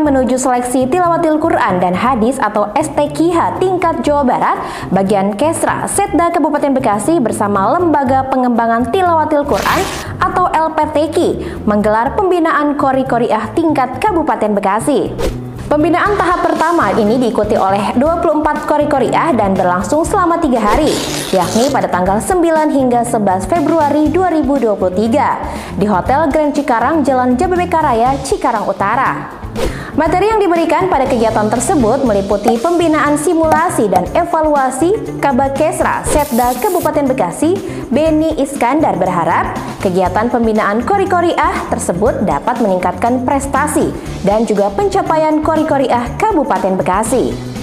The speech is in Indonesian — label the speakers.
Speaker 1: menuju seleksi tilawatil Quran dan hadis atau STQH tingkat Jawa Barat, bagian Kesra Setda Kabupaten Bekasi bersama Lembaga Pengembangan Tilawatil Quran atau LPTQ menggelar pembinaan kori-koriah tingkat Kabupaten Bekasi. Pembinaan tahap pertama ini diikuti oleh 24 kori-koriah dan berlangsung selama tiga hari, yakni pada tanggal 9 hingga 11 Februari 2023 di Hotel Grand Cikarang, Jalan Jababeka Raya, Cikarang Utara. Materi yang diberikan pada kegiatan tersebut meliputi pembinaan simulasi dan evaluasi Kabakesra Setda Kabupaten Bekasi, Beni Iskandar berharap kegiatan pembinaan kori-koriah tersebut dapat meningkatkan prestasi dan juga pencapaian kori-koriah Kabupaten Bekasi.